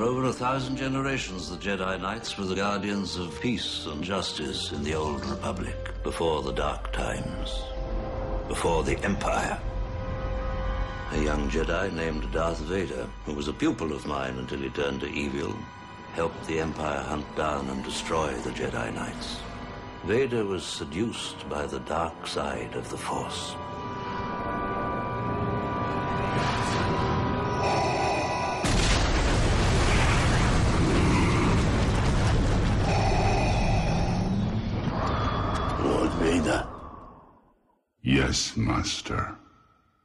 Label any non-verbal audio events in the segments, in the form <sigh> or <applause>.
For over a thousand generations, the Jedi Knights were the guardians of peace and justice in the Old Republic, before the Dark Times, before the Empire. A young Jedi named Darth Vader, who was a pupil of mine until he turned to evil, helped the Empire hunt down and destroy the Jedi Knights. Vader was seduced by the dark side of the Force. Master.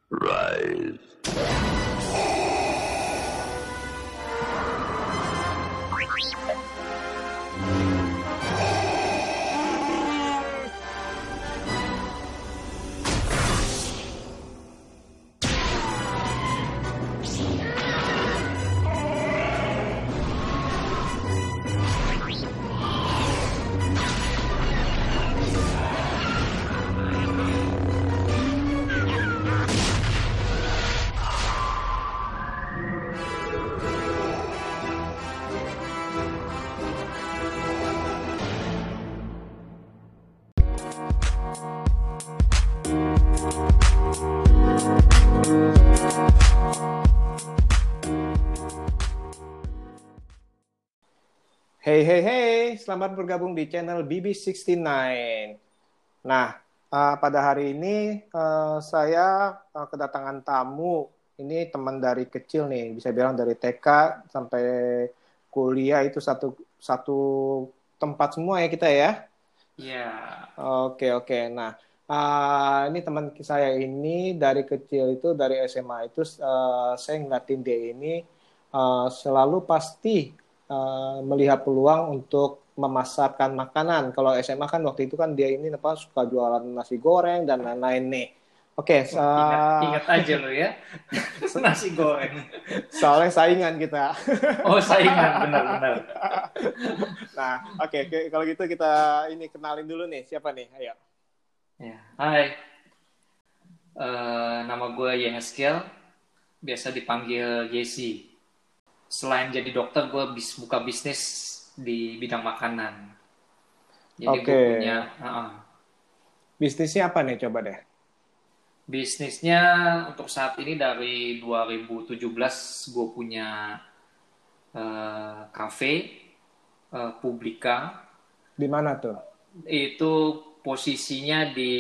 rise. Hey hey hey, selamat bergabung di channel BB69. Nah, eh, pada hari ini eh, saya eh, kedatangan tamu. Ini teman dari kecil nih, bisa bilang dari TK sampai kuliah itu satu satu tempat semua ya kita ya. Iya. Oke oke. Nah, eh, ini teman saya ini dari kecil itu dari SMA itu eh, saya ngeliatin dia ini eh, selalu pasti eh, melihat peluang untuk memasarkan makanan. Kalau SMA kan waktu itu kan dia ini apa suka jualan nasi goreng dan lain-lain nih. Oke, Ingat, eh, ingat aja lo ya. <laughs> Nasi goreng. soalnya saingan kita. Oh saingan benar-benar. <laughs> Nah, oke oke, kalau gitu kita ini kenalin dulu nih siapa nih? Ayo. Ya. Hai. Eh, nama gue Yeheskel. Biasa dipanggil Jesse. Selain jadi dokter, gue bis, buka bisnis di bidang makanan. Jadi gue Oke. punya uh-uh. Bisnisnya apa nih coba deh? bisnisnya untuk saat ini dari 2017 gue punya eh, cafe eh, Publika Di mana tuh? itu posisinya di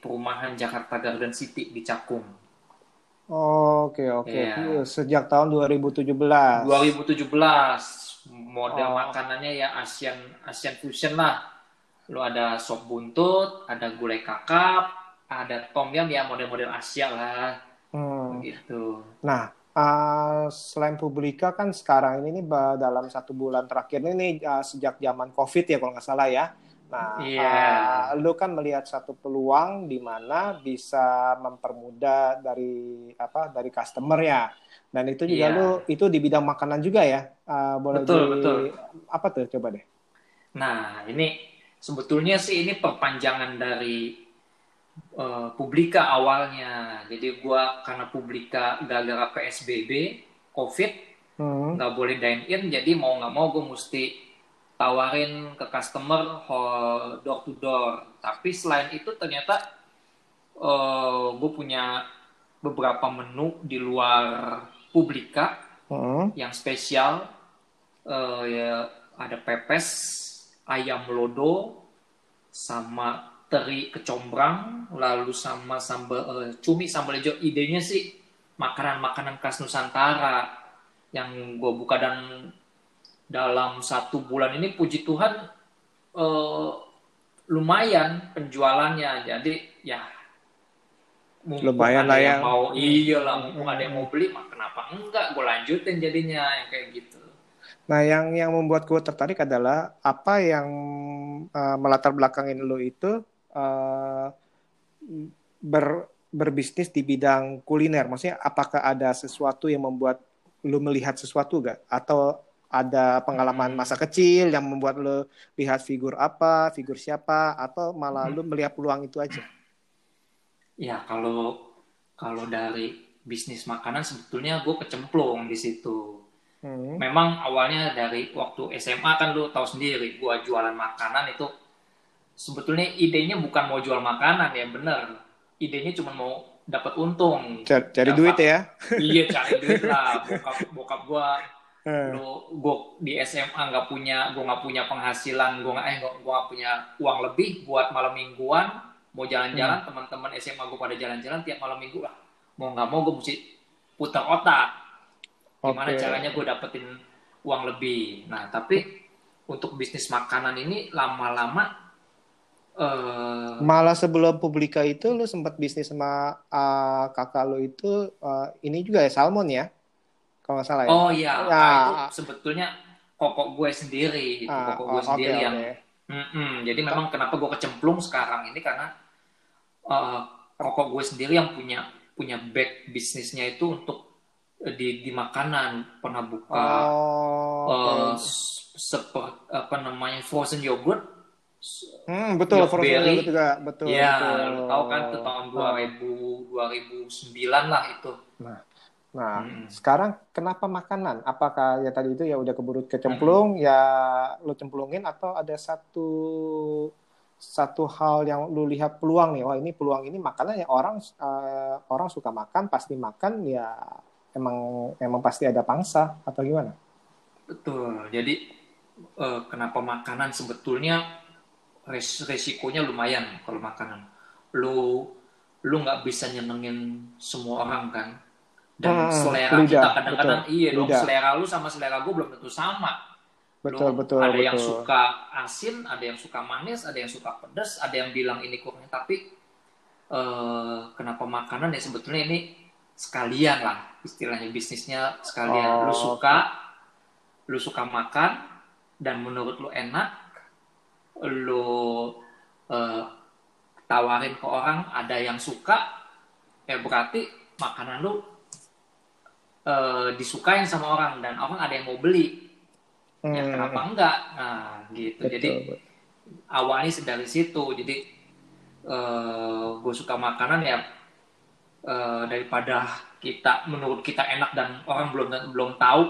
perumahan Jakarta Garden City di Cakung. Oke oke. Iya. Sejak tahun 2017. 2017 model Oh. makanannya ya Asian Asian fusion lah. Lu ada sop buntut, ada gulai kakap, ada tom yum ya model-model Asia lah Hmm. gitu. Nah, uh, selain Publika kan sekarang ini nih dalam satu bulan terakhir ini uh, sejak zaman COVID ya kalau nggak salah ya. Nah, Iya. uh, lu kan melihat satu peluang di mana bisa mempermudah dari apa dari customer ya. Dan itu juga Iya. lu itu di bidang makanan juga ya. Uh, boleh Betul, di- betul. apa tuh coba deh. Nah, ini sebetulnya sih ini perpanjangan dari eh, Publika awalnya. Jadi gua karena Publika gara-gara PSBB, COVID, Hmm. nggak boleh dine in, jadi mau nggak mau gue mesti tawarin ke customer door to door. Tapi selain itu ternyata gue punya beberapa menu di luar Publika Hmm. yang spesial eh, ya ada pepes ayam lodo sama teri kecombrang lalu sama sambal eh, cumi sambal hijau idenya sih makanan-makanan khas Nusantara yang gue buka dan dalam satu bulan ini puji Tuhan eh, lumayan penjualannya jadi ya mumpung Lumayan ada lah yang ya. mau iya lah mumpung ada yang mau beli mah kenapa enggak gue lanjutin jadinya yang kayak gitu Nah, yang yang membuat gue tertarik adalah apa yang uh, melatar belakangin lo itu uh, ber, berbisnis di bidang kuliner. Maksudnya, apakah ada sesuatu yang membuat lo melihat sesuatu gak? Atau ada pengalaman Hmm. masa kecil yang membuat lo lihat figur apa, figur siapa, atau malah Hmm. lo melihat peluang itu aja? Ya kalau kalau dari bisnis makanan sebetulnya gue kecemplung di situ. Hmm. memang awalnya dari waktu SMA kan lu tahu sendiri gua jualan makanan itu sebetulnya idenya bukan mau jual makanan ya bener idenya cuma mau dapat untung Cari, cari Ya, duit ya. iya <laughs> cari duit lah bokap bokap gua Hmm. lu gua di SMA nggak punya gua nggak punya penghasilan gua nggak eh gua nggak punya uang lebih buat malam mingguan mau Hmm. jalan-jalan teman-teman SMA gua pada jalan-jalan tiap malam minggu lah mau nggak mau gua mesti putar otak gimana Oke. caranya gue dapetin uang lebih nah tapi untuk bisnis makanan ini lama-lama eh Malah sebelum Publika itu lu sempat bisnis sama uh, kakak lu itu uh, ini juga ya salmon ya? Kalau nggak salah ya. oh iya Ya. nah, itu sebetulnya kokok gue sendiri itu Ah, kokok oh, gue oke, sendiri yang oke. Mm-mm. Jadi memang kenapa gue kecemplung sekarang ini karena uh, rokok gue sendiri yang punya punya back bisnisnya itu untuk eh, di di makanan pernah buka Oh, uh, oke. seperti apa namanya frozen yogurt. Hmm, betul, York frozen Berry. yogurt juga, betul. ya, betul. tahu kan itu tahun Ah. 2000 2009 lah itu. Nah, Hmm. sekarang kenapa makanan? Apakah ya tadi itu ya udah keburu kecemplung, ya lu cemplungin atau ada satu satu hal yang lu lihat peluang nih, wah ini peluang ini makanan yang orang eh, orang suka makan, pasti makan ya emang emang pasti ada pangsa atau gimana? Betul. Jadi eh, kenapa makanan sebetulnya res- resikonya lumayan kalau makanan. Lu lu nggak bisa nyenengin semua orang kan. Dan Hmm, selera lidah, kita kadang-kadang betul. iya dong Lidah. selera lu sama selera gue belum tentu sama. Betul, Lu betul, ada betul. yang suka asin, ada yang suka manis, ada yang suka pedas, ada yang bilang ini kurang tapi eh, kenapa makanan ya sebetulnya ini sekalian lah istilahnya bisnisnya sekalian. lu Oh, suka lu suka makan dan menurut lu enak, lu eh, tawarin ke orang ada yang suka, ya berarti makanan lu eh, disukain sama orang dan orang ada yang mau beli. Ya Hmm, kenapa enggak? Nah, gitu. betul, Jadi betul. awalnya dari situ. Jadi gue suka makanan ya eh, daripada kita menurut kita enak dan orang belum belum tahu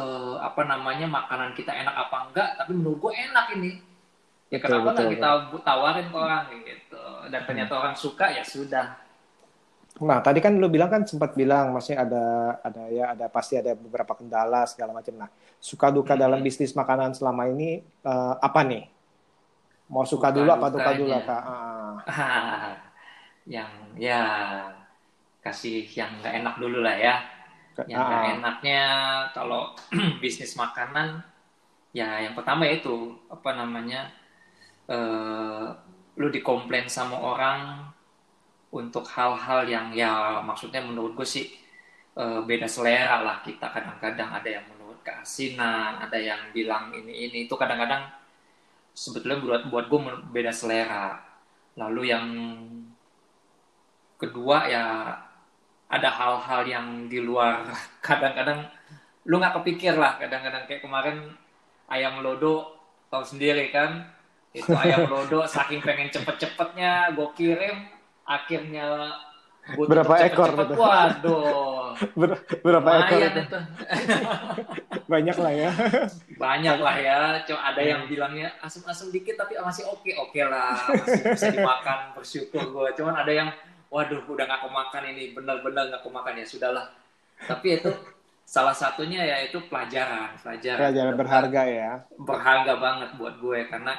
eh, apa namanya makanan kita enak apa enggak, tapi menurut gue enak ini. Ya Betul, kenapa betul, kita tawarin ke orang gitu. Dan ternyata orang suka ya sudah. Nah, tadi kan lu bilang kan sempat bilang maksudnya ada ada ya ada pasti ada beberapa kendala segala macam. Nah, suka duka Hmm. dalam bisnis makanan selama ini eh, apa nih? Mau suka, Suka dulu apa duka dulu Kak? Ah, <laughs> yang ya kasih yang nggak enak dulu lah ya. Yang nggak ah, enaknya kalau <clears throat> bisnis makanan, ya yang pertama itu apa namanya, eh, lu dikomplain sama orang untuk hal-hal yang ya maksudnya menurut gue sih eh, beda selera lah. Kita kadang-kadang ada yang menurut keasinan, ada yang bilang ini ini. Itu kadang-kadang sebetulnya buat buat gue beda selera. Lalu yang kedua ya ada hal-hal yang di luar. <laughs> Kadang-kadang lu nggak kepikir lah. Kadang-kadang kayak kemarin ayam lodo tahu sendiri kan? Itu ayam lodo saking pengen cepet-cepetnya gue kirim akhirnya gua Berapa tutup ekor cepet-cepet. gitu? waduh <laughs> ber- berapa ekor itu? <laughs> Banyak lah ya. <laughs> banyak lah ya cuma ada yang bilangnya asam-asam dikit tapi masih oke oke lah masih bisa dimakan bersyukur gue cuman ada yang waduh udah nggak kemakan ini benar-benar nggak kemakan ya sudahlah tapi itu salah satunya yaitu pelajaran pelajaran Pelajaran berharga ya. berharga banget buat gue karena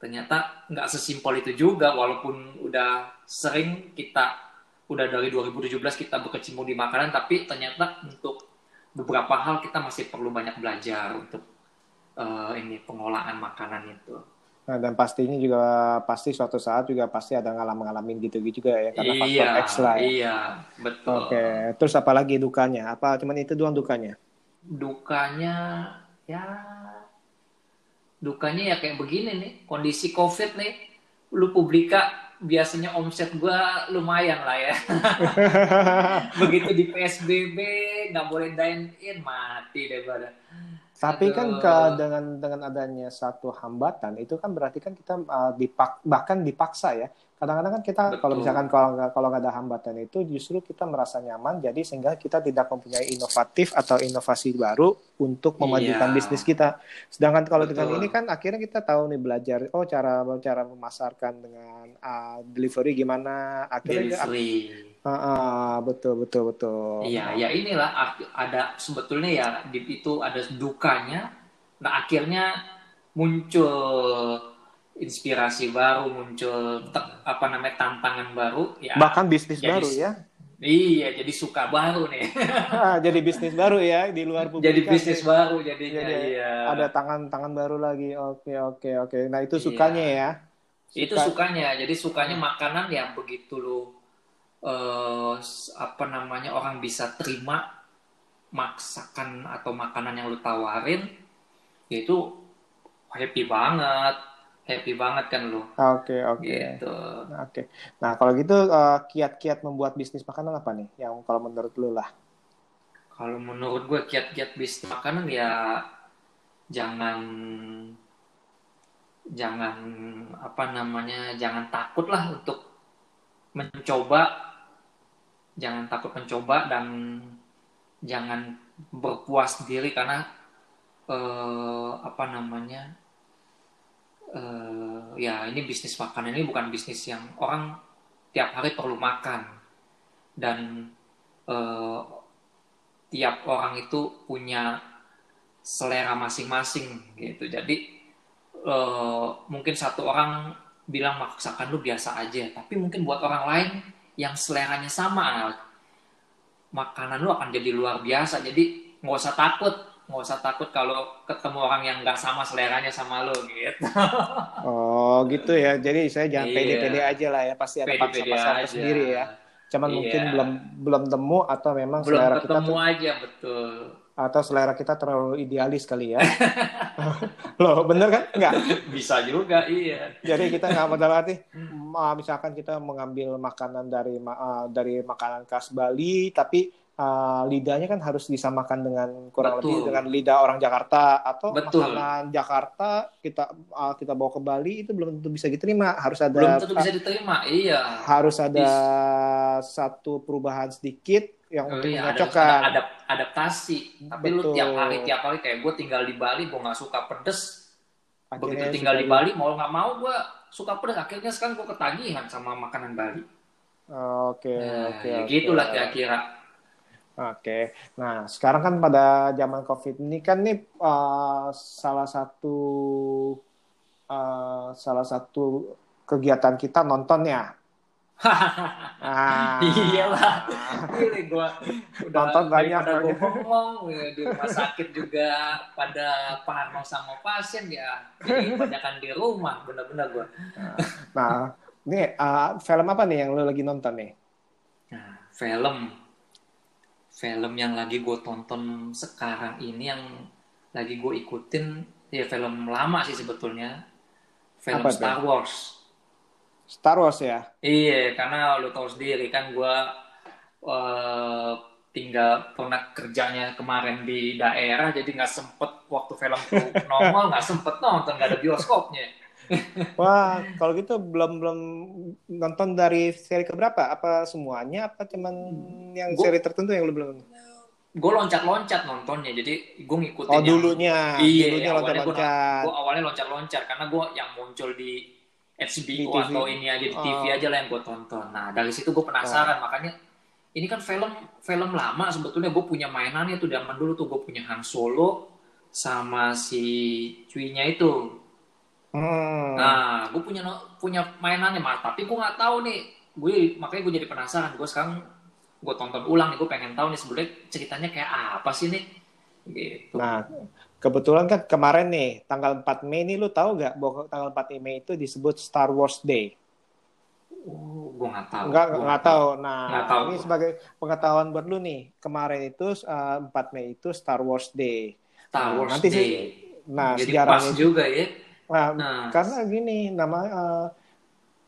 ternyata nggak sesimpel itu juga walaupun udah sering kita udah dari 2017 kita berkecimpung di makanan tapi ternyata untuk beberapa hal kita masih perlu banyak belajar untuk eh, ini pengolahan makanan itu. Nah, dan pastinya juga pasti suatu saat juga pasti ada ngalam-ngalamin gitu-gitu juga ya karena faktor iya, X lah ya. iya, betul. Oke, terus apa lagi dukanya? Apa cuman itu doang dukanya? Dukanya ya dukanya ya kayak begini nih, kondisi Covid nih. Lu publika biasanya omset gua lumayan lah ya. <laughs> Begitu di PSBB nggak boleh dine in mati deh pada. Tapi kan ke, dengan dengan adanya satu hambatan itu kan berarti kan kita uh, dipak, bahkan dipaksa ya kadang-kadang kan kita Betul. kalau misalkan kalau nggak kalau nggak ada hambatan itu justru kita merasa nyaman jadi sehingga kita tidak mempunyai inovatif atau inovasi baru untuk memajukan Iya. bisnis kita sedangkan kalau dengan Betul. ini kan akhirnya kita tahu nih belajar oh cara cara memasarkan dengan ah, delivery gimana akhirnya delivery. Ah, ah, betul betul betul Iya, ya inilah ada sebetulnya ya di itu ada dukanya. Nah akhirnya muncul inspirasi baru, muncul te- apa namanya tantangan baru. Ya, bahkan bisnis Jadi- baru ya iya jadi suka baru nih. <laughs> Ah, jadi bisnis baru ya di luar jadi publikasi. bisnis baru jadinya. Jadi iya. ada tangan-tangan baru lagi oke oke oke nah itu Iya. sukanya ya Itu Suka- sukanya. Jadi sukanya makanan yang begitu lo eh, apa namanya orang bisa terima masakan atau makanan yang lu tawarin ya itu happy banget happy banget kan lu oke oke gitu Nah, Oke. Nah, kalau gitu eh, kiat-kiat membuat bisnis makanan apa nih? Yang kalau menurut lu lah. kalau menurut gue kiat-kiat bisnis makanan ya jangan jangan apa namanya jangan takut lah untuk mencoba jangan takut mencoba dan jangan berpuas diri karena eh, apa namanya eh, ya ini bisnis makanan ini bukan bisnis yang orang tiap hari perlu makan dan eh, tiap orang itu punya selera masing-masing gitu. Jadi eh, mungkin satu orang bilang masakan lu biasa aja, tapi mungkin buat orang lain yang seleranya sama, makanan lu akan jadi luar biasa. Jadi nggak usah takut, nggak usah takut kalau ketemu orang yang nggak sama seleranya sama lu gitu. Oh, gitu ya. Jadi saya jangan Iya. pede-pede aja lah ya. Pasti ada pasar-pasar sendiri ya. Cuman Iya. mungkin belum belum temu atau memang Belum selera kita ketemu tuh- aja betul. atau selera kita terlalu idealis kali ya. <laughs> Loh, bener kan? Enggak. Bisa juga iya. Jadi kita nggak modal arti ma- misalkan kita mengambil makanan dari ah, dari makanan khas Bali tapi ah, lidahnya kan harus disamakan dengan kurang Betul. lebih dengan lidah orang Jakarta atau Betul. makanan Jakarta kita ah, kita bawa ke Bali itu belum tentu bisa diterima harus ada Belum tentu bisa diterima. Iya. harus ada satu perubahan sedikit yang Oh untuk iya, ada, menyocokkan ada adap- adaptasi. Tapi Betul. lu tiap hari tiap hari kayak gue tinggal di Bali, gue nggak suka pedes. Akhirnya Begitu tinggal di Bali, mau nggak mau gue suka pedes. Akhirnya sekarang gue ketagihan sama makanan Bali. Oke, Nah, oke, ya oke. gitulah kira-kira. Oke, nah sekarang kan pada zaman COVID ini kan nih uh, salah satu uh, salah satu kegiatan kita nonton ya. <laughs> Ah, Iyalah. Gile gue udah Nonton banyak, banyak. ngomong ya, di rumah sakit juga pada parno sama pasien ya. Jadi kebanyakan di rumah, bener-bener gue. Nah, ini uh, film apa nih yang lo lagi nonton nih? Nah, film film yang lagi gue tonton sekarang ini yang lagi gue ikutin ya film lama sih sebetulnya film Apa? Star Wars Star Wars ya. iya karena lo tau sendiri kan gue eh, tinggal pernah kerjanya kemarin di daerah jadi nggak sempet waktu film tuh <laughs> nongol nggak sempet nonton nggak ada bioskopnya Wah, kalau gitu belum belum nonton dari seri keberapa? Apa semuanya? Apa cuman yang Gua- seri tertentu yang lo belum? gue loncat-loncat nontonnya jadi gue ngikutin Oh yang- dulunya, Iya, dulunya awalnya gue loncat-loncat. awalnya loncat-loncat karena gue yang muncul di HBO Di TV. atau ini aja di TV Oh. aja lah yang gue tonton. Nah dari situ gue penasaran makanya ini kan film film lama sebetulnya gue punya mainannya tuh zaman dulu tuh gue punya Han Solo sama si Cui-nya itu. Hmm. Nah gue punya punya mainannya mah tapi gue nggak tahu nih gue makanya gue jadi penasaran gue sekarang gue tonton ulang nih gue pengen tahu nih sebenarnya ceritanya kayak apa sih nih gitu. Nah, kebetulan kan kemarin nih, tanggal 4 Mei nih, lu tahu nggak bahwa tanggal 4 Mei itu disebut Star Wars Day? Oh, gue nggak tahu. Nggak, nggak tahu. Nah, Nggak tahu. ini sebagai pengetahuan buat lu nih, kemarin itu eh, 4 Mei itu Star Wars Day. Star Nah, Wars nanti Day. sih, nah Jadi sejarahnya pas juga ya. Nah, Nah, karena gini, nama eh,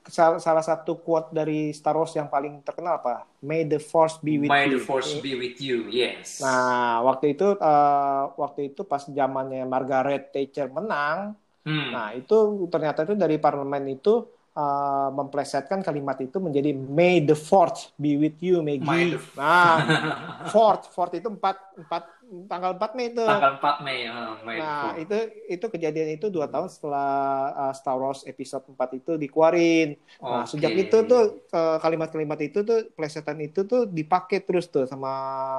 sal- salah satu quote dari Star Wars yang paling terkenal apa? May the Force be with May you. the force be with you. Yes. Nah, waktu itu eh, waktu itu pas zamannya Margaret Thatcher menang, Hmm. Nah, itu ternyata itu dari parlemen itu uh, memplesetkan kalimat itu menjadi May the Fourth be with you, May Maggie. the- Nah, <laughs> Fourth, Fourth itu empat, empat tanggal 4 Mei itu. Tanggal 4 Mei. ah, Mei Nah, itu. itu itu kejadian itu dua tahun setelah uh, Star Wars episode 4 itu dikeluarin. Nah, Oke. sejak itu tuh uh, kalimat-kalimat itu tuh plesetan itu tuh dipakai terus tuh sama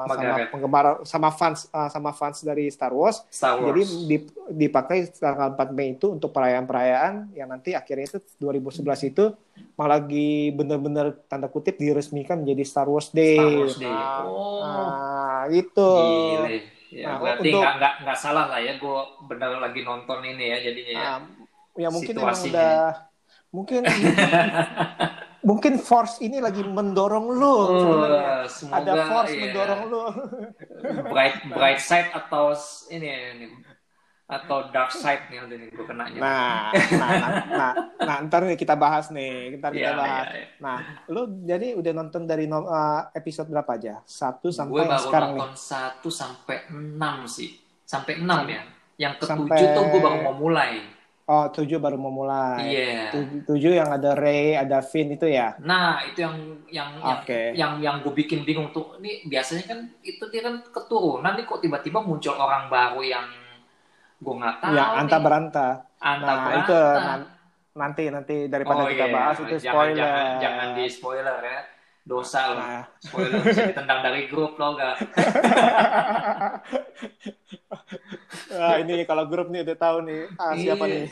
sama Margaret. penggemar sama fans uh, sama fans dari Star Wars. Star Wars. Jadi dip- dipakai tanggal 4 Mei itu untuk perayaan-perayaan yang nanti akhirnya itu 2011 itu malah lagi bener-bener tanda kutip diresmikan menjadi Star Wars Day. Star Wars Day. Nah, Oh. nah, gitu. Gile. Ya, Nah, berarti untuk- nggak nggak nggak salah lah ya, gue bener lagi nonton ini ya jadinya ya. Nah, ya mungkin emang udah mungkin <laughs> mungkin force ini lagi mendorong lu sebenarnya. semoga ada force iya. mendorong lu bright bright side atau ini ini atau dark side nih udah nih gue kenanya. nah nah, nah nah nah ntar nih kita bahas nih ntar kita Iya, bahas iya, iya. nah lu jadi udah nonton dari no- uh, episode berapa aja satu gue sampai yang baru sekarang nih nonton 1 sampai 6 sih. Sampai 6 ya. Yang ketujuh Sampai- tuh gue baru mau mulai. oh tujuh baru mau mulai Iya. tujuh, tujuh yang ada Ray ada Finn itu ya Nah, itu yang yang yang Oke. yang yang gue bikin bingung tuh. Ini biasanya kan itu dia kan keturunan nih kok tiba-tiba muncul orang baru yang gue nggak tahu. yang anta nih. beranta Anta nah beranta. itu nan- nanti nanti daripada Oh, kita iya. bahas itu Jangan- spoiler Jangan, jangan di spoiler ya. Dosa loh. Nah. Spoiler bisa ditendang dari grup loh gak? <laughs> Wah, ini kalau grup nih udah tahu nih ah, siapa Iya. nih.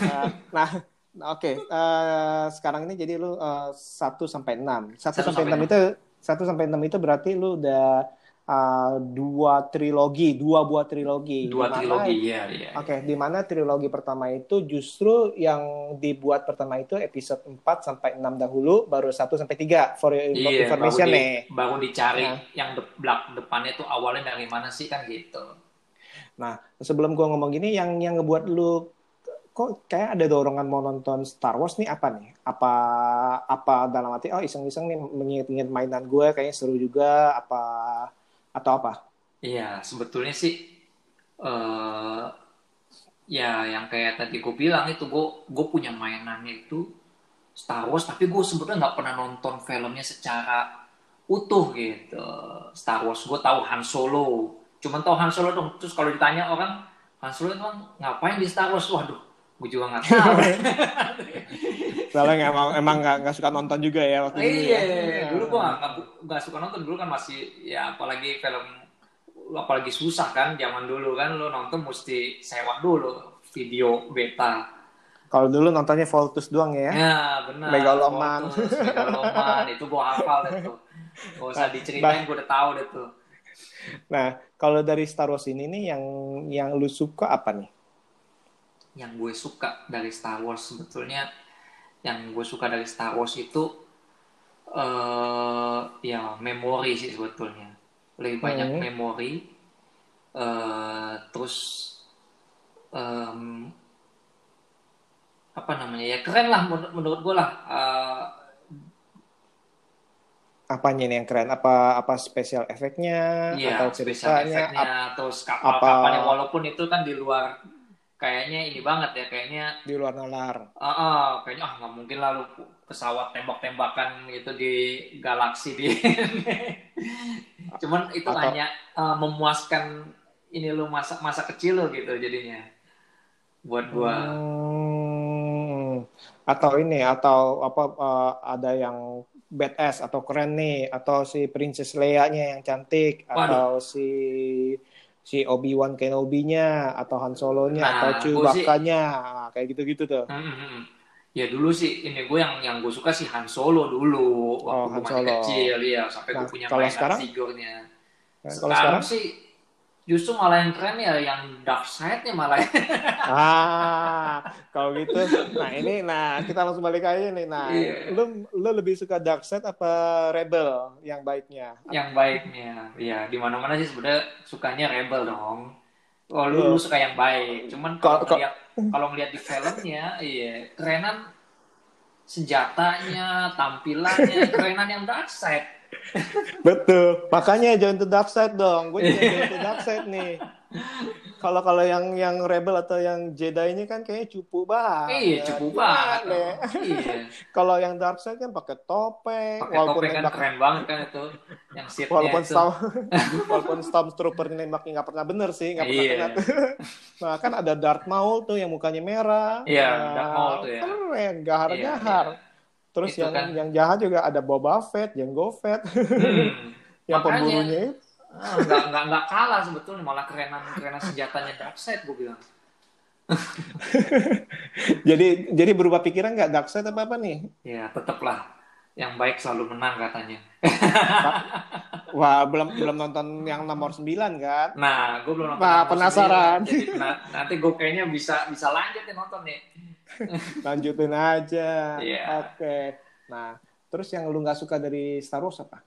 Nah, nah, nah, oke. Eh, sekarang ini jadi lu eh, 1 sampai 6. 1 Satu sampai 6 itu 1 sampai 6 itu berarti lu udah eh, dua trilogi, dua buah trilogi. Dua Di mana- trilogi ya, iya. Oke, di mana trilogi pertama itu justru yang dibuat pertama itu episode 4 sampai 6 dahulu, baru 1 sampai 3 for your info- Iya, baru, information di- nih. baru dicari Nah. yang de- belak depannya tuh awalnya dari mana sih kan gitu. Nah, sebelum gua ngomong gini, yang yang ngebuat lu kok kayak ada dorongan mau nonton Star Wars nih apa nih? Apa apa dalam arti oh iseng-iseng nih mengingat-ingat mainan gue kayaknya seru juga apa atau apa? Iya, sebetulnya sih eh ya yang kayak tadi gue bilang itu gue gue punya mainannya itu Star Wars tapi gue sebetulnya nggak pernah nonton filmnya secara utuh gitu. Star Wars gue tahu Han Solo, cuman tahu Han Solo dong. Terus kalau ditanya orang Han Solo emang ngapain di Star Wars? Waduh, gue juga nggak tahu. <laughs> Soalnya emang emang nggak nggak suka nonton juga ya waktu dulu. Iya, ya. dulu gua nggak suka nonton dulu kan masih ya apalagi film apalagi susah kan zaman dulu kan lo nonton mesti sewa dulu video beta. Kalau dulu nontonnya Voltus doang ya. Ya benar. Megaloman. Voltus, Megaloman itu gua hafal deh tuh. Gak usah diceritain gua udah tahu deh tuh. Nah, kalau dari Star Wars ini nih yang yang lu suka apa nih? Yang gue suka dari Star Wars sebetulnya yang gue suka dari Star Wars itu eh ya memori sih sebetulnya. Lebih banyak Hmm. memori. eh terus em, apa namanya ya keren lah menurut, menurut gue lah. Eh, Apanya nih yang keren? Apa apa spesial efeknya Iya, atau ceritanya? efeknya, ap- terus apa- kapal-kapalnya walaupun itu kan di luar kayaknya ini banget ya, kayaknya di luar nalar. ah ah, kayaknya ah nggak mungkin lah lu pesawat tembak-tembakan gitu di galaksi di <laughs> cuman itu Atau- hanya eh, memuaskan ini lu masa masa kecil lo gitu jadinya buat gua Hmm, atau ini atau apa uh, ada yang badass atau keren nih atau si Princess Leia-nya yang cantik Waduh. atau si si Obi-Wan Kenobi-nya atau Han Solo-nya Nah, atau gua sih- Chewbacca-nya Nah, kayak gitu-gitu tuh. Hmm, hmm, hmm. Ya dulu sih ini gue yang yang gue suka sih Han Solo dulu waktu Oh, Han masih Solo. kecil ya sampai Nah, gue punya kalau sekarang? figurnya. Nah, kalau sekarang, sekarang sih justru malah yang keren ya yang dark side-nya malah. <laughs> ah kalau gitu nah ini nah kita langsung balik aja nih nah Iya. lu lu lebih suka dark side apa rebel yang baiknya yang baiknya. Ya di mana-mana sih sebenarnya sukanya rebel dong. Oh Iya. lu, lu suka yang baik. Cuman Kalau- kalau kalau- ngeliat kalau ngeliat di filmnya, iya kerenan senjatanya, tampilannya, kerenan yang dark side. Betul. Makanya join to dark side dong. Gue juga join to dark side nih. Kalau kalau yang yang rebel atau yang Jedi ini kan kayaknya cupu banget. Iya, cukup banget. Gimana? Iya. <laughs> Kalau yang dark side kan pakai topeng, Pakai walaupun topeng kan nembak- keren banget kan itu. Yang walaupun itu. storm <laughs> walaupun stormtrooper nembaknya nggak pernah bener sih, nggak pernah Iya. kena. <laughs> nah kan ada Darth Maul tuh yang mukanya merah. Iya, Nah, Darth Maul tuh ya. Keren, gahar Iya, iya. Terus Itu yang kan. yang jahat juga ada Boba Fett, Jango Fett, Hmm. <laughs> yang Makanya, pemburunya itu. ah, nggak nggak nggak kalah sebetulnya malah kerenan kerenan senjatanya Darkseid gue bilang. <laughs> Jadi jadi berubah pikiran nggak dark side apa apa nih? Ya tetaplah yang baik selalu menang katanya. <laughs> Wah belum belum nonton yang nomor 9 kan? Nah, gue belum nonton. Nomor penasaran. Jadi na- nanti gue kayaknya bisa bisa lanjut nih nonton nih. <laughs> Lanjutin aja. Iya. Oke. Nah terus yang lu nggak suka dari Star Wars apa?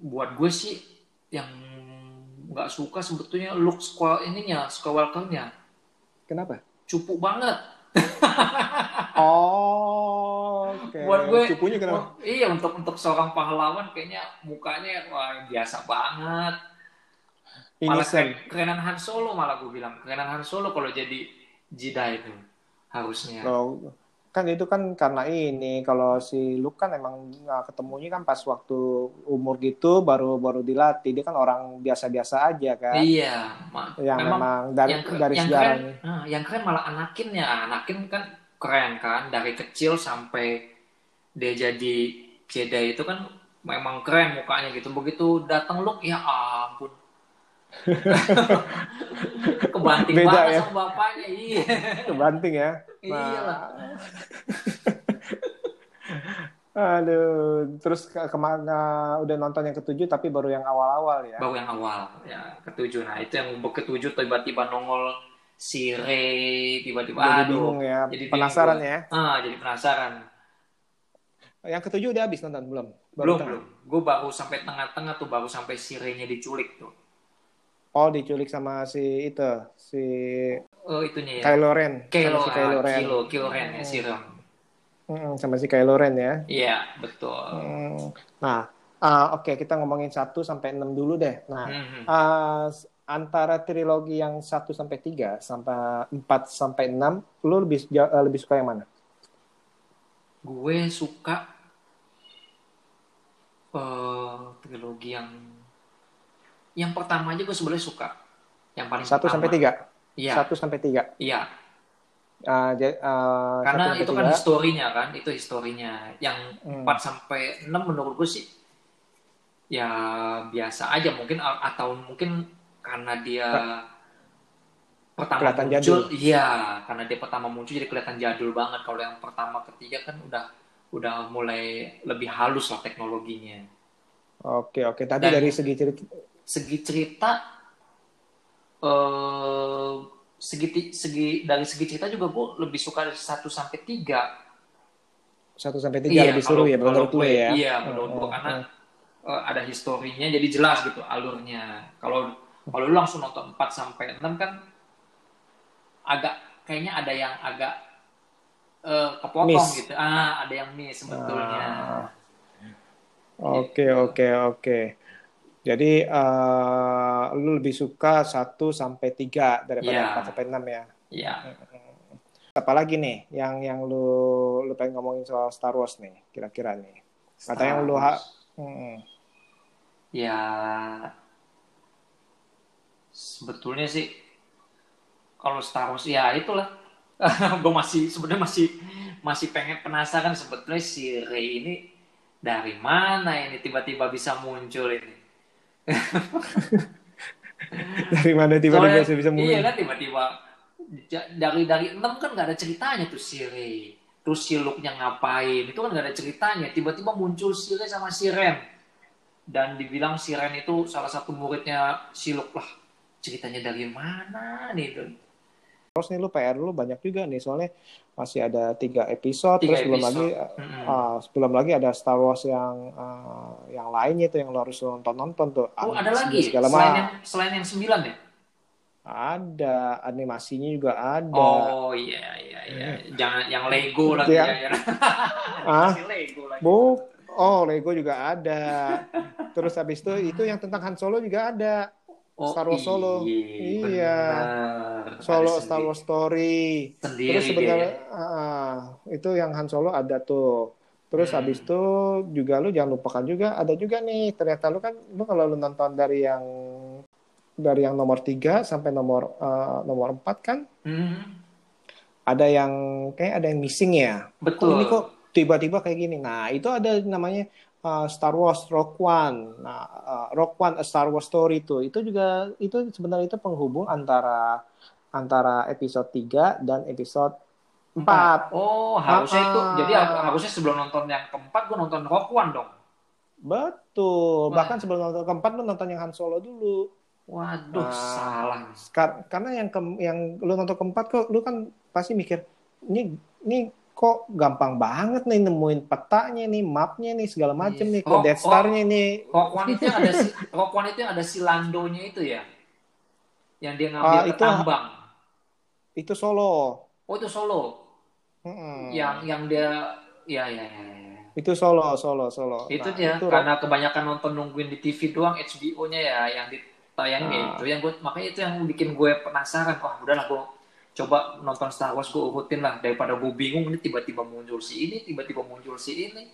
Buat gue sih yang nggak suka sebetulnya look squad ininya, Skywalker-nya. Kenapa? Cupu banget. <laughs> Oh, oke. Buat gue, Cupunya kenapa? oh, iya untuk untuk seorang pahlawan kayaknya mukanya wah biasa banget. Malah Innocent. kerenan Han Solo malah gue bilang kerenan Han Solo kalau jadi Jedi itu harusnya. Oh, kan itu kan karena ini kalau si Luke kan emang ketemunya kan pas waktu umur gitu baru baru dilatih dia kan orang biasa-biasa aja kan Iya, yang memang, dari yang, dari yang sejarahnya keren, ah, yang keren malah Anakinnya. Anakin kan keren kan dari kecil sampai dia jadi Jedi itu kan memang keren mukanya gitu. Begitu datang Luke ya ampun. <laughs> Kebanting Beda banget ya? sama bapaknya. Iya. kebanting ya. Iyalah. <laughs> Aduh, terus ke ke mana udah nonton yang ketujuh tapi baru yang awal-awal ya. Baru yang awal ya ketujuh. Nah itu yang ketujuh tiba-tiba nongol si Rey tiba-tiba Jadi aduh. bingung ya, Jadi penasaran bingung. ya. Ah jadi penasaran. Yang ketujuh udah habis nonton belum? Baru belum tengah? belum. Gue baru sampai tengah-tengah tuh baru sampai si Rey-nya diculik tuh. Oh, diculik sama si itu, si Oh itunya ya. Kylo Ren. Kylo, sama si Kylo ah, Ren. Kylo, Kylo Ren ya si Ren. Mm, sama si Kylo Ren ya. Iya betul. Hmm. Nah, ah, oke kita ngomongin 1 sampai 6 dulu deh. Nah, Mhm. ah, s- antara trilogi yang 1 sampai 3 sampai 4 sampai 6, lu lebih eh, lebih suka yang mana? Gue suka eh trilogi yang yang pertama aja gue sebenarnya suka. Yang paling 1 sampai 3. Iya. 1 sampai 3. Iya. Ja- ah, Karena 1 sampai itu kan 3. historinya kan, itu historinya. Yang Hmm. 4 sampai 6 menurut gue sih ya biasa aja mungkin atau mungkin karena dia pertama Kelihatan muncul, jadul. iya, karena dia pertama muncul jadi kelihatan jadul banget. Kalau yang pertama ketiga kan udah udah mulai lebih halus lah teknologinya. Oke, oke. Tadi Dan- dari segi cerita Segi cerita eh segi segi dari segi cerita juga gue lebih suka 1 sampai 3 1 sampai 3 lebih seru kalau- ya menurut gue, ya. Iya, menurut gue karena hmm. eh, ada historinya jadi jelas gitu alurnya. Kalau kalau lu langsung nonton 4 sampai 6 kan agak kayaknya ada yang agak eh, kepotong Miss. gitu. Ah, ada yang miss sebetulnya. Ah. Oke, oke, oke. Jadi eh, lu lebih suka 1 sampai 3 daripada Iya. 4 sampai 6 ya. Iya. Apalagi nih yang yang lu lu pengen ngomongin soal Star Wars nih, kira-kira nih. Kata yang lu ha- Hmm, Ya sebetulnya sih kalau Star Wars ya itulah <laughs> gue masih sebenarnya masih masih pengen penasaran sebetulnya si Rey ini dari mana ini tiba-tiba bisa muncul ini <laughs> dari mana tiba-tiba Soalnya- bisa bisa iya muncul? kan tiba-tiba dari dari enam kan nggak ada ceritanya tuh si Rey terus si Luke-nya ngapain? Itu kan nggak ada ceritanya. Tiba-tiba muncul si Rey sama si Ren. Dan dibilang si Ren itu salah satu muridnya si Luke lah. Ceritanya dari mana nih Don? Terus nih lu PR lu banyak juga nih. Soalnya masih ada tiga episode Tiga terus belum lagi episode. Mm-mm. ah, belum lagi ada Star Wars yang ah, yang lainnya tuh yang lu harus nonton nonton tuh oh ada lagi segala selain yang selain yang sembilan ya ada animasinya juga ada oh iya iya iya jangan yang Lego lagi Iya. ya, ya. <laughs> Ah. Lego lagi Bu, oh Lego juga ada. Terus habis itu itu yang tentang Han Solo juga ada. Oh, Star Wars Solo. Iya, Iya. Solo Star Wars Story. Sendiri Terus sebenarnya ah, itu yang Han Solo ada tuh. Terus Hmm. habis itu juga lu jangan lupakan juga ada juga nih ternyata lu kan lu kalau lu nonton dari yang dari yang nomor 3 sampai nomor eh, nomor 4 kan Hmm, ada yang kayak ada yang missing ya. Betul. ini kok tiba-tiba kayak gini. Nah, itu ada namanya uh, Star Wars Rogue One. Nah, uh, Rogue One A Star Wars Story itu itu juga itu sebenarnya itu penghubung antara antara episode 3 dan episode 4. Oh, harusnya itu. Ah. Jadi harusnya sebelum nonton yang keempat, gue nonton Rock One dong. Betul. Wah. Bahkan sebelum nonton keempat lu nonton yang Han Solo dulu. Waduh, Ah. salah. Kar- karena yang ke yang lu nonton keempat kok lu kan pasti mikir ini ini kok gampang banget nih nemuin petanya nih, mapnya nih segala macem Iya. nih, kok Death Star-nya nih. Rock One itu yang ada si, Rock One itu yang ada si Landonya itu ya, yang dia ngambil ke itu- tambang. Itu Solo. Oh itu Solo, Mm-mm. yang yang dia, ya ya ya. ya. itu Solo, Solo, Solo. Itu Nah, dia itu karena kebanyakan nonton nungguin di TV doang HBO-nya ya yang ditayangin ya Nah. itu yang gue makanya itu yang bikin gue penasaran wah udahlah gue coba nonton Star Wars gue urutin lah daripada gue bingung ini tiba-tiba muncul si ini tiba-tiba muncul si ini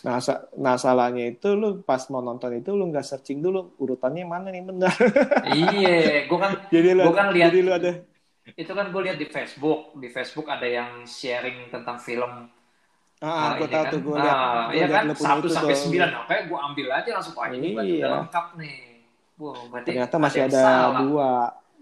Nah, sa- nah salahnya itu lu pas mau nonton itu lu nggak searching dulu urutannya mana nih benar. <laughs> iya gue kan <laughs> jadi lu, Gua kan lihat- jadi lu ada itu kan gue lihat di Facebook di Facebook ada yang sharing tentang film ah, Ah, gue tahu kan. tuh gue lihat Ah, gua iya kan satu sampai sembilan oke gue ambil aja langsung wah ini berarti Iya. udah lengkap nih berarti Ternyata masih ada salah. dua.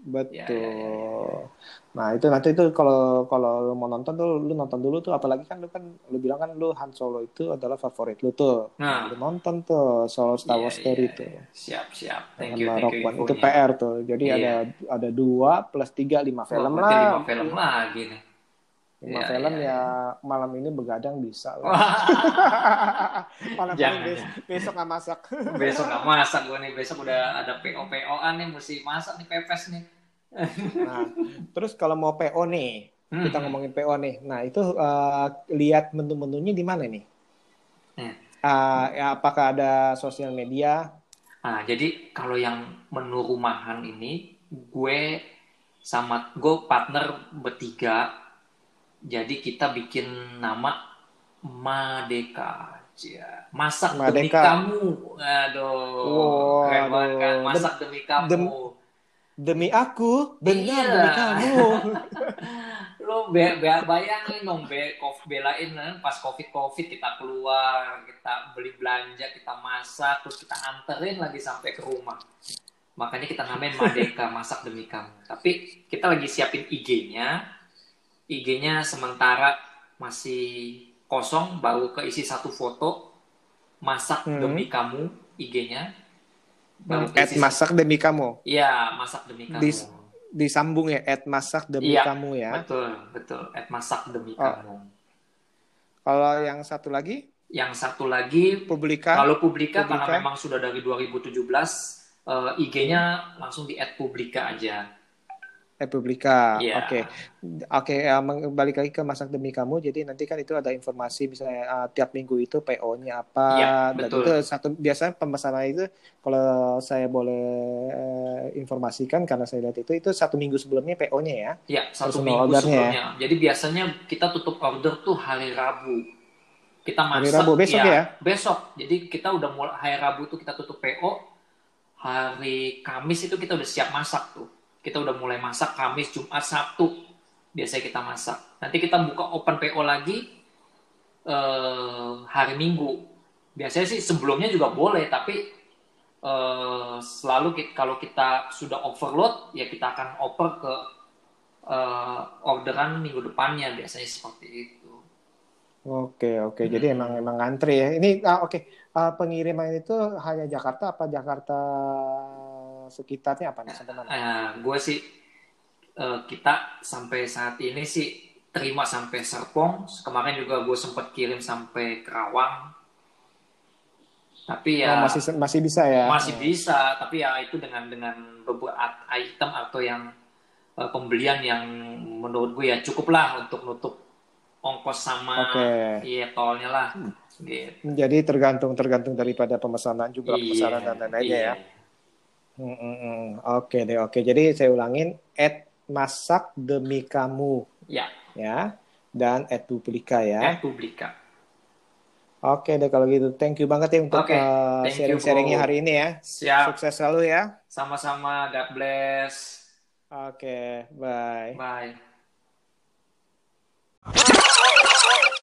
Betul. Ya, ya, ya, ya. Nah, itu nanti itu kalau kalau lu mau nonton tuh lu nonton dulu tuh apalagi kan lu kan lu bilang kan lu Han Solo itu adalah favorit lu tuh. Nah. Lu nonton tuh Solo Star Iya, Wars Story iya, tuh. iya. siap siap thank Sama you thank you. Itu. PR tuh. Jadi Iya. ada ada dua plus tiga lima film lah. lima film lagi nih Lima Iya, film iya, ya malam ini begadang bisa lah. <laughs> Malam ini Jangan. bes- besok nggak masak. besok nggak masak gue nih <laughs> besok udah ada PO PO-an nih mesti masak nih pepes nih Nah, terus kalau mau PO nih, Hmm. kita ngomongin PO nih. Nah, itu eh, lihat menu-menunya di mana nih? Hmm. Eh, ya, apakah ada sosial media? Nah, jadi kalau yang menu rumahan ini, gue sama gue partner bertiga, jadi kita bikin nama Madeka. Ya. Masak demi Madeka. kamu. Aduh, Wow, keren banget kan. Masak demi kamu. dem- Demi aku, benar Iya. demi kamu. <laughs> Lo be be- bayangin dong, be belain kan pas covid covid kita keluar, kita beli belanja, kita masak, terus kita anterin lagi sampai ke rumah. Makanya kita namain Madeka <laughs> masak demi kamu. Tapi kita lagi siapin IG-nya, IG-nya sementara masih kosong, baru keisi satu foto masak Hmm. demi kamu IG-nya. At masak demi kamu. Iya, masak demi kamu. Dis- Disambung ya, at masak demi Iya, kamu ya. Betul, betul. At masak demi Oh. kamu. Kalau yang satu lagi, Yang satu lagi, Publika. kalau Publika, karena Publika. memang sudah dari 2017, eh, IG-nya langsung di at Publika aja. Republika. Iya. Oke. Oke, eh, meng- balik lagi ke masak demi kamu. Jadi nanti kan itu ada informasi misalnya eh, tiap minggu itu PO-nya apa Iya, dan betul. itu satu biasanya pemesanan itu kalau saya boleh eh, informasikan karena saya lihat itu itu satu minggu sebelumnya PO-nya ya. Ya, satu Personal minggu ordernya ya? sebelumnya. Jadi biasanya kita tutup order tuh hari Rabu. Kita masak. Hari Rabu, besok ya? Besok. Jadi kita udah mulai hari Rabu tuh kita tutup PO. Hari Kamis itu kita udah siap masak tuh. Kita udah mulai masak Kamis, Jumat, Sabtu. Biasanya kita masak. Nanti kita buka open PO lagi eh, hari Minggu. Biasanya sih sebelumnya juga boleh, tapi eh, selalu ki- kalau kita sudah overload, ya kita akan oper ke eh, orderan minggu depannya. Biasanya seperti itu. Oke, oke. Jadi Hmm. emang emang ngantri ya. Ini ah, oke. Ah, pengiriman itu hanya Jakarta apa Jakarta sekitarnya apa nih sampai mana? Nah, gue sih eh, kita sampai saat ini sih terima sampai Serpong. Kemarin juga gue sempat kirim sampai Kerawang. Tapi Oh, ya masih masih bisa ya. masih bisa. Tapi ya itu dengan dengan beberapa item atau yang eh, pembelian yang menurut gue ya cukup lah untuk nutup ongkos sama Oke. iya tolnya lah. Gitu. Jadi tergantung tergantung daripada pemesanan jumlah pemesanan dan lain-lainnya iya. ya. Mm, mm. Oke deh, oke. Jadi saya ulangin at masak demi kamu Ya, ya dan at publika ya. at Publika. Oke deh kalau gitu. Thank you banget ya untuk Oke, uh, sharing-sharingnya hari ini ya. Siap. Sukses selalu ya. Sama-sama. God bless. Oke, bye. Bye.